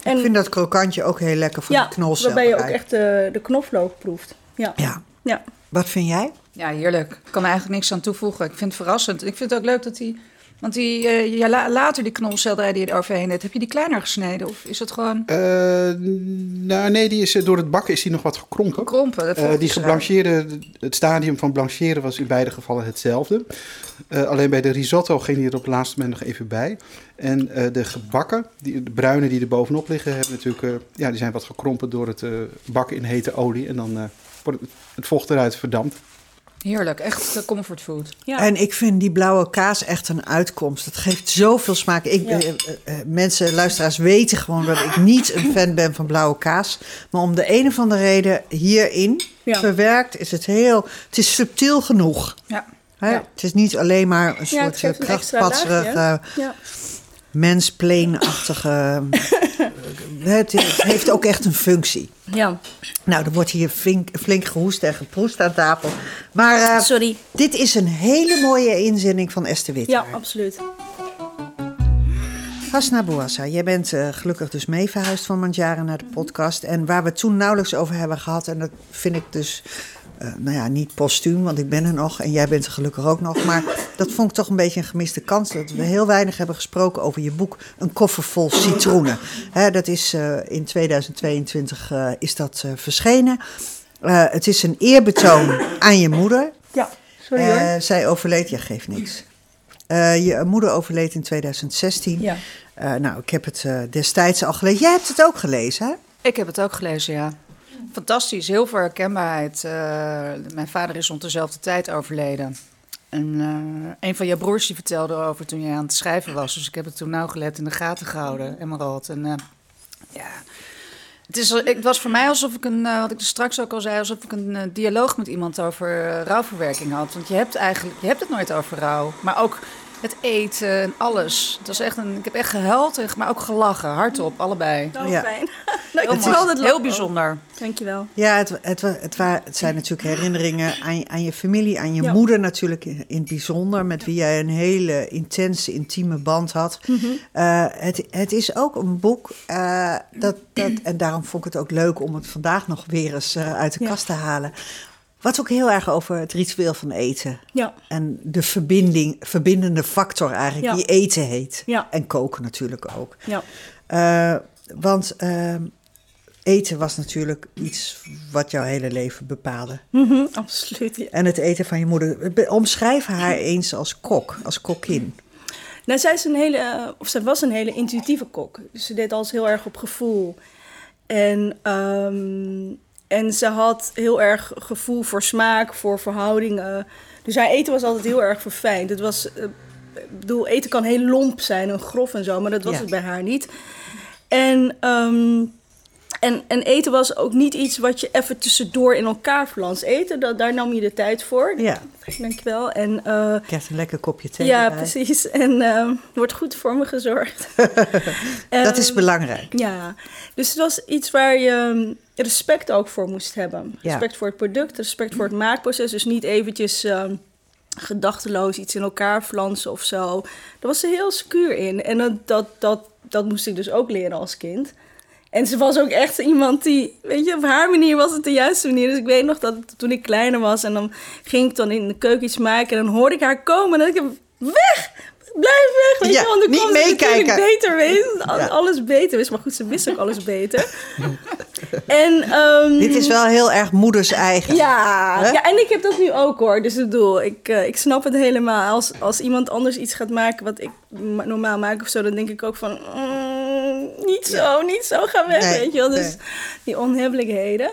En Ik vind dat krokantje ook heel lekker voor ja, de knolselderij. waarbij je ook echt eh, de knoflook proeft. Ja. Ja. Ja. Wat vind jij? Ja, heerlijk. Ik kan er eigenlijk niks aan toevoegen. Ik vind het verrassend. Ik vind het ook leuk dat hij... Want die, eh, ja, la- later die knolselderij die je er overheen hebt, heb je die kleiner gesneden? Of is het gewoon Eh, nou, nee, die is, eh, door het bakken is die nog wat gekrompen. gekrompen? Dat Eh, vond ik die zo. geblancheerde, het stadium van blancheren was in beide gevallen hetzelfde. Eh, alleen bij de risotto ging die er op het laatste moment nog even bij. En eh, de gebakken, die, de bruine die er bovenop liggen, hebben natuurlijk, eh, ja, die zijn wat gekrompen door het bakken in hete olie. En dan eh, het, het vocht eruit verdampt. Heerlijk, echt eh, comfortfood. Ja. En ik vind die blauwe kaas echt een uitkomst. Het geeft zoveel smaak. Ik, Ja. eh, eh, eh, mensen, luisteraars weten gewoon dat ik niet een fan ben van blauwe kaas. Maar om de een of andere reden hierin Ja. verwerkt is het heel... Het is subtiel genoeg. Ja. Hè? Ja. Het is niet alleen maar een soort eh, een extra krachtpatserig, laagje. ja. menspleenachtige... [laughs] het, het heeft ook echt een functie. Ja. Nou, er wordt hier flink, flink gehoest en geproest aan tafel. Maar eh, Sorry. dit is een hele mooie inzending van Esther Witt. Ja, absoluut. Hasna Bouassa, jij bent eh, gelukkig dus mee verhuisd van Mandjaren naar de podcast. En waar we het toen nauwelijks over hebben gehad, en dat vind ik dus, eh, nou ja, niet postuum, want ik ben er nog en jij bent er gelukkig ook nog. Maar dat vond ik toch een beetje een gemiste kans, dat we heel weinig hebben gesproken over je boek Een koffer vol citroenen. Hè, dat is eh, in 2022 eh, is dat eh, verschenen. Eh, het is een eerbetoon aan je moeder. Ja, sorry hoor. Eh, zij overleed, ja, geeft niks. Eh, je moeder overleed in 2016. Ja. Eh, nou, ik heb het eh, destijds al gelezen. Jij hebt het ook gelezen, hè? Ik heb het ook gelezen, ja. Fantastisch, heel veel herkenbaarheid. Eh, mijn vader is rond dezelfde tijd overleden. En eh, een van je broers die vertelde erover toen je aan het schrijven was. Dus ik heb het toen nauwgelet in de gaten gehouden, Emerald. En eh, ja, het, is, het was voor mij alsof ik een, wat ik er straks ook al zei, alsof ik een dialoog met iemand over rouwverwerking had. Want je hebt eigenlijk, je hebt het nooit over rouw. Maar ook het eten en alles. Het was echt een, ik heb echt gehuild, maar ook gelachen, hardop, allebei. Nou, Ja. fijn. [laughs] Heel, heb wel dat heel bijzonder. Dankjewel. Ja, het, het, het, het zijn natuurlijk herinneringen aan, je- aan je familie, aan je Ja. moeder natuurlijk in, in het bijzonder, met wie jij een hele intense, intieme band had. Eh, het, het is ook een boek eh, dat, dat, en daarom vond ik het ook leuk om het vandaag nog weer eens eh, uit de Ja. kast te halen. Wat ook heel erg over het ritueel van eten. Ja, En de verbinding, verbindende factor eigenlijk, Ja. die eten heet. Ja. En koken natuurlijk ook. ja. Eh, want eh, eten was natuurlijk iets wat jouw hele leven bepaalde. Mhm, absoluut. ja. En het eten van je moeder. Omschrijf haar eens als kok, als kokkin. Nou, zij, is een hele, eh, of zij was een hele intuïtieve kok. Dus ze deed alles heel erg op gevoel. En, ehm, en ze had heel erg gevoel voor smaak, voor verhoudingen. Dus haar eten was altijd heel erg verfijnd. Het was, eh, ik bedoel, eten kan heel lomp zijn en grof en zo, maar dat was Ja. het bij haar niet. En, ehm, en, en eten was ook niet iets wat je even tussendoor in elkaar flans. Eten, dat, daar nam je de tijd voor. Ja, Dankjewel. En je krijgt een lekker kopje thee ja, erbij. precies. En er wordt goed voor me gezorgd. [laughs] [laughs] Dat is Ehm, belangrijk. Ja, dus het was iets waar je um, respect ook voor moest hebben. Ja. Respect voor het product, respect voor het maakproces. Dus niet eventjes um, gedachteloos iets in elkaar flansen of zo. Daar was ze heel secuur in. En dat, dat, dat, dat moest ik dus ook leren als kind. En ze was ook echt iemand die, weet je, op haar manier was het de juiste manier. Dus ik weet nog dat toen ik kleiner was en dan ging ik dan in de keuken iets maken en dan hoorde ik haar komen en dan dacht ik, weg! Blijf weg! Weet Ja, je, want dan niet kwam ze natuurlijk beter Ja. alles beter wist. Maar goed, ze wist ook alles beter. [laughs] en, ehm, Dit is wel heel erg moeders eigen. ja, ja, en ik heb dat nu ook hoor. Dus ik bedoel, ik, eh, ik snap het helemaal. Als, als iemand anders iets gaat maken wat ik ma- normaal maak of zo, dan denk ik ook van, mm, niet zo, niet zo, ga weg, Nee, weet je wel. Dus nee. die onhebbelijkheden.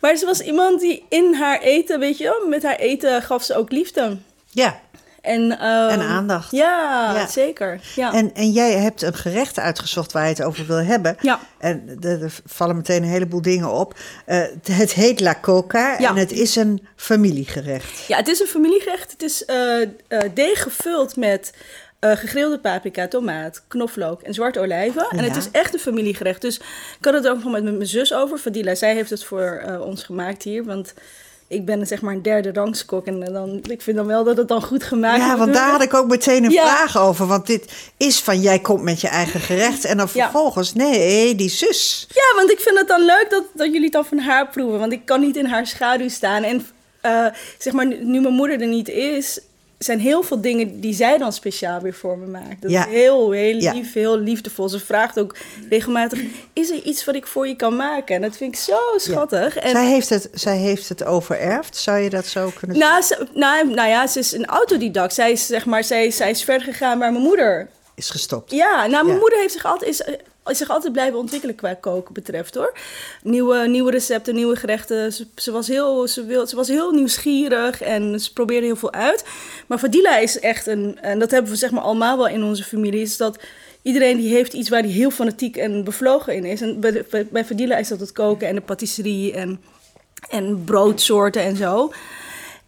Maar ze was iemand die in haar eten, weet je wel, met haar eten gaf ze ook liefde. Ja, En, ehm, En aandacht. Ja, Ja. zeker. Ja. En, en jij hebt een gerecht uitgezocht waar je het over wil hebben. Ja. En er vallen meteen een heleboel dingen op. Eh, het heet La Coca Ja. en het is een familiegerecht. Ja, het is een familiegerecht. Het is eh, eh, deeg gevuld met eh, gegrilde paprika, tomaat, knoflook en zwarte olijven. En het Ja. is echt een familiegerecht. Dus ik had het ook nog met mijn zus over. Fadila, zij heeft het voor eh, ons gemaakt hier. Want ik ben zeg maar een derde rangskok. En eh, dan, ik vind dan wel dat het dan goed gemaakt Ja, moet want daar had ik ook meteen een Ja. vraag over. Want dit is van jij komt met je eigen gerecht. En dan Ja. vervolgens, nee, die zus. Ja, want ik vind het dan leuk dat, dat jullie het dan van haar proeven. Want ik kan niet in haar schaduw staan. En zeg maar, nu mijn moeder er niet is, zijn heel veel dingen die zij dan speciaal weer voor me maakt. Dat Ja. is heel, heel Ja. lief, heel liefdevol. Ze vraagt ook regelmatig, is er iets wat ik voor je kan maken? En dat vind ik zo schattig. En, zij, heeft het, zij heeft het overerfd, zou je dat zo kunnen nou, ze, nou, nou ja, ze is een autodidact. Zij is, zeg maar, zij, zij is verder gegaan waar mijn moeder Is gestopt. Ja, nou, mijn moeder heeft zich altijd, is, is zich altijd blijven ontwikkelen qua koken betreft hoor. Nieuwe, nieuwe recepten, nieuwe gerechten. Ze, was heel, ze, wil, ze was heel nieuwsgierig en ze probeerde heel veel uit. Maar Fadila is echt een, en dat hebben we zeg maar allemaal wel in onze familie, is dat iedereen die heeft iets waar die heel fanatiek en bevlogen in is. En bij, bij, bij Fadila is dat het koken en de patisserie en, en broodsoorten en zo.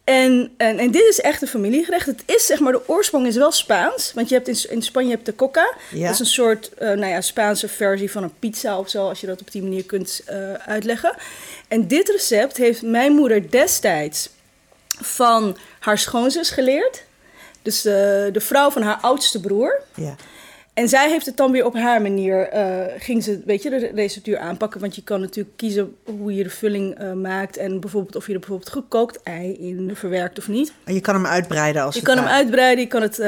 En, en, en dit is echt een familiegerecht. Het is zeg maar, de oorsprong is wel Spaans. Want je hebt in, in Spanje heb je de coca. Ja. Dat is een soort eh, nou ja, Spaanse versie van een pizza of zo, als je dat op die manier kunt eh, uitleggen. En dit recept heeft mijn moeder destijds van haar schoonzus geleerd. Dus de, de vrouw van haar oudste broer. Ja. En zij heeft het dan weer op haar manier, eh, ging ze, weet je, de receptuur aanpakken. Want je kan natuurlijk kiezen hoe je de vulling eh, maakt. En bijvoorbeeld of je er bijvoorbeeld gekookt ei in verwerkt of niet. En je kan hem uitbreiden als Je kan hem uitbreiden, je kan het,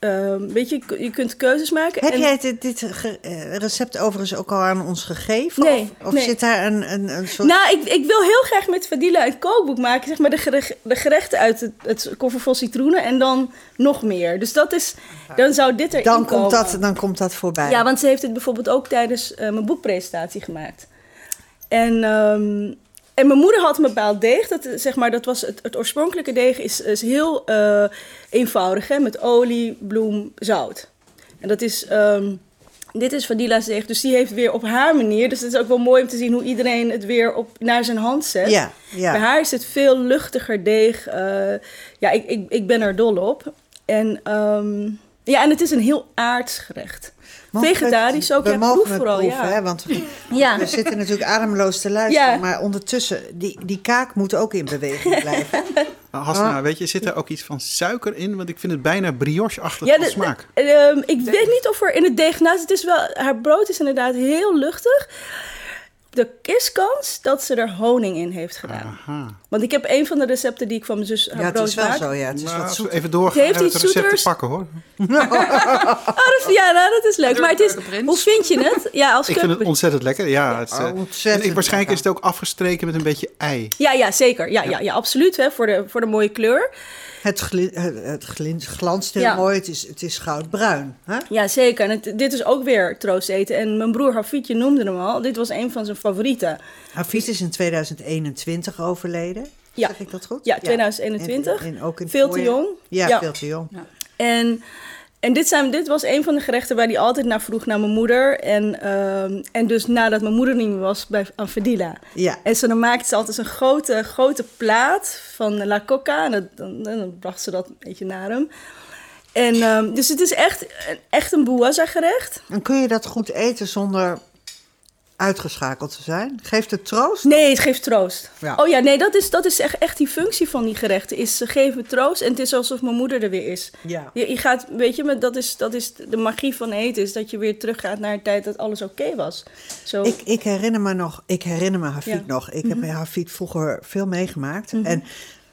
eh, eh, weet je, je kunt keuzes maken. Heb En- jij dit, dit eh, recept overigens ook al aan ons gegeven? Nee, Of, of nee. zit daar een, een, een soort... Nou, ik, ik wil heel graag met Fadila een kookboek maken. Zeg maar de, gerech- de gerechten uit het, het koffer vol citroenen en dan nog meer. Dus dat is, dan zou dit erin dan, komen. komt dat, dan komt dat voorbij. Ja, want ze heeft het bijvoorbeeld ook tijdens eh, mijn boekpresentatie gemaakt. En, ehm, en mijn moeder had een bepaald deeg. Dat, eh, zeg maar, dat was het, het oorspronkelijke deeg is, is heel eh, eenvoudig. Hè? Met olie, bloem, zout. En dat is... ehm, dit is Fadila's deeg, dus die heeft weer op haar manier. Dus het is ook wel mooi om te zien hoe iedereen het weer op, naar zijn hand zet. Ja, ja. Bij haar is het veel luchtiger deeg. eh, ja, ik, ik, ik ben er dol op. En, ehm, ja, en het is een heel aards gerecht. Vegetarisch ook, We ja, mogen proef vooral, proeven, ja. hè, want [laughs] we, Ja. we zitten natuurlijk ademloos te luisteren. Ja. Maar ondertussen, die, die kaak moet ook in beweging blijven. [laughs] Maar Hasna, weet je, zit er ook iets van suiker in? Want ik vind het bijna brioche-achtig Ja, de- smaak. de- ehm, ik weet niet of er in het deeg naast... Het is wel, haar brood is inderdaad heel luchtig. De is kans dat ze er honing in heeft gedaan. Aha. Want ik heb een van de recepten die ik van mijn zus haar Ja, het brood is wel maak. zo, ja. Het is Nou, wat zoet. even doorgaan Het heeft het iets recept te zoeters. pakken, hoor. [laughs] Oh, dat, ja, nou, dat is leuk. Maar het is, prins. hoe vind je het? Ja, als [laughs] Ik vind het ontzettend lekker. Ja, het, is, Oh, eh, ontzettend en ik, waarschijnlijk is het ook afgestreken met een beetje ei. Ja, ja, zeker. Ja, ja. Ja, absoluut. Hè, voor, de, voor de mooie kleur. Het, gli- het, glin- glanst heel Ja. mooi. Het is, het is goudbruin. Hè? Ja, zeker. En het, dit is ook weer troosteten. En mijn broer Hafid, je noemde hem al. Dit was een van zijn favorieten. Hafid is in 2021 overleden. Ja. Zeg ik dat goed? Ja, 2021. En, en ook in Veel te jong. Ja, Ja. veel te jong. En, en dit, zijn, dit was een van de gerechten waar hij altijd naar vroeg naar mijn moeder. En, ehm, en dus nadat mijn moeder niet meer was, bij aan Fadila. Ja. En zo dan maakte ze altijd een grote, grote plaat van La Coca. En dat- dan, dan bracht ze dat een beetje naar hem. En, ehm, dus het is echt, echt een buaza gerecht. En kun je dat goed eten zonder uitgeschakeld te zijn? Geeft het troost? Nee, het geeft troost. Ja. Oh ja, nee, dat is, dat is echt, echt die functie van die gerechten. Is ze geven troost en het is alsof mijn moeder er weer is. Ja. Je, je gaat, weet je, maar dat is, dat is de magie van eten. Is dat je weer teruggaat naar een tijd dat alles oké was. Zo. Ik, ik herinner me nog, ik herinner me Hafid Ja. nog. Ik heb bij Hafid vroeger veel meegemaakt. En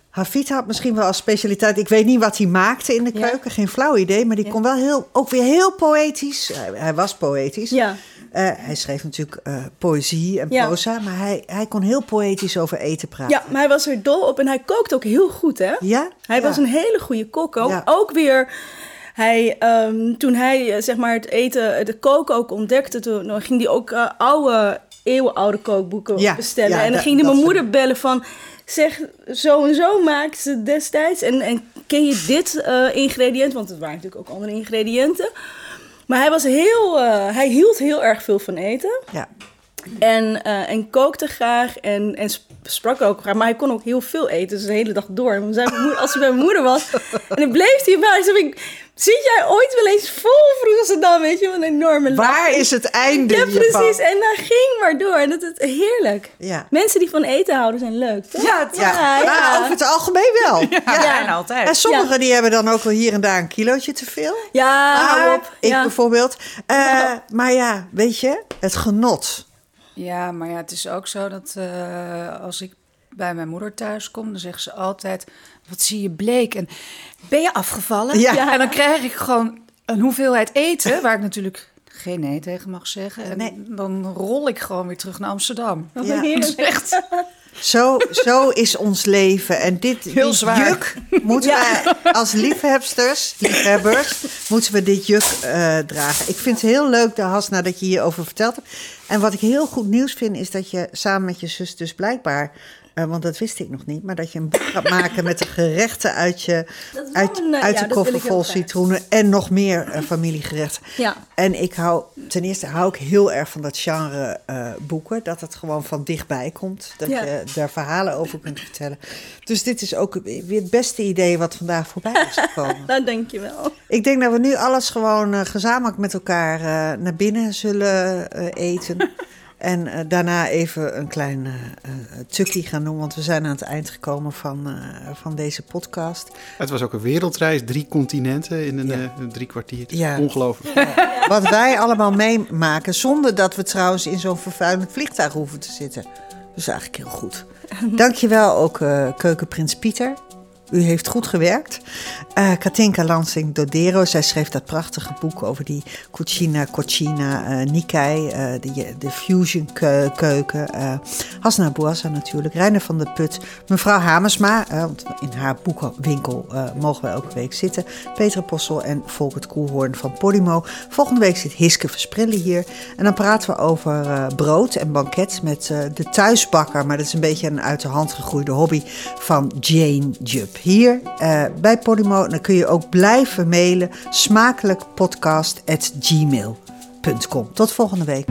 Hafid had misschien wel als specialiteit, ik weet niet wat hij maakte in de Ja. keuken, geen flauw idee, maar die kon wel heel, ook weer heel poëtisch. Hij, hij was poëtisch. Ja. Eh, hij schreef natuurlijk eh, poëzie en Ja. proza, maar hij, hij kon heel poëtisch over eten praten. ja, maar hij was er dol op en hij kookt ook heel goed, hè? Ja? Hij Ja. was een hele goede kok. Ook, Ja. ook weer, hij, ehm, toen hij eh, zeg maar het eten, de koken ook ontdekte, toen ging hij ook oude, eeuwenoude kookboeken bestellen. ja, en dan ging hij mijn moeder bellen van, zeg, zo en zo maakte ze destijds. En, en ken je dit eh, ingrediënt? Want het waren natuurlijk ook andere ingrediënten. Maar hij was heel, eh, hij hield heel erg veel van eten. Ja. En, eh, en kookte graag en, en sp- sprak ook graag. Maar hij kon ook heel veel eten, dus de hele dag door. En moeder- als hij bij mijn moeder was, en dan bleef hij bij. Zei ik, zit jij ooit wel eens vol, vroeg ze dan, weet je, wat een enorme lach. Waar is het einde Ja, precies. En dat ging maar door. En dat is heerlijk. Ja. Mensen die van eten houden zijn leuk, toch? Ja, Ja, maar over het algemeen wel. [laughs] Ja. Ja, en altijd. En sommigen die hebben dan ook wel hier en daar een kilootje te veel. Ja, hou op. ik ja. bijvoorbeeld. Eh, maar ja, weet je, het genot. Ja, maar ja, het is ook zo dat eh, als ik bij mijn moeder thuis kom, dan zegt ze altijd: Wat zie je bleek? En ben je afgevallen? Ja. En dan krijg ik gewoon een hoeveelheid eten, waar ik natuurlijk geen nee tegen mag zeggen. En Nee. dan rol ik gewoon weer terug naar Amsterdam. Wat Ja. een heerlijk. Dat is echt Zo, zo is ons leven. En dit, Heel zwaar. juk moeten wij als liefhebsters, liefhebbers, moeten we dit juk eh, dragen. Ik vind het heel leuk, de Hasna, dat je hierover verteld hebt. En wat ik heel goed nieuws vind, is dat je samen met je zus dus blijkbaar... eh, want dat wist ik nog niet, maar dat je een boek gaat maken met de gerechten uit, je, Dat wel uit, een, eh, uit ja, de dat koffer vol citroenen en nog meer eh, familiegerechten. Ja. En ik hou, ten eerste hou ik heel erg van dat genre boeken. Dat het gewoon van dichtbij komt. Dat Ja. je daar verhalen over kunt vertellen. Dus dit is ook weer het beste idee wat vandaag voorbij is gekomen. [laughs] Nou, dankjewel. ik denk dat we nu alles gewoon gezamenlijk met elkaar naar binnen zullen eten. En eh, daarna even een klein tukkie gaan doen. Want we zijn aan het eind gekomen van, eh, van deze podcast. Het was ook een wereldreis, drie continenten in een Ja. eh, drie kwartier. Ja. Ongelooflijk. Wat wij allemaal meemaken, zonder dat we trouwens in zo'n vervuilend vliegtuig hoeven te zitten. Dus eigenlijk heel goed. [laughs] Dankjewel ook eh keukenprins Pieter. U heeft goed gewerkt. Eh Katinka Lansing Dodero, zij schreef dat prachtige boek over die Cucina Cucina eh Nikkei, eh, de, de fusion keu- keuken. Hasna Bouassa natuurlijk, Reiner van der Put, mevrouw Hamersma, want in haar boekenwinkel eh, mogen wij elke week zitten. Peter Possel en Volkert Koelhoorn van Podimo. Volgende week zit Hiske Versprillen hier. En dan praten we over brood en banket met de thuisbakker. Maar dat is een beetje een uit de hand gegroeide hobby van Jane Jupp. Hier bij Podimo. En dan kun je ook blijven mailen. Smakelijkpodcast.gmail.com. Tot volgende week.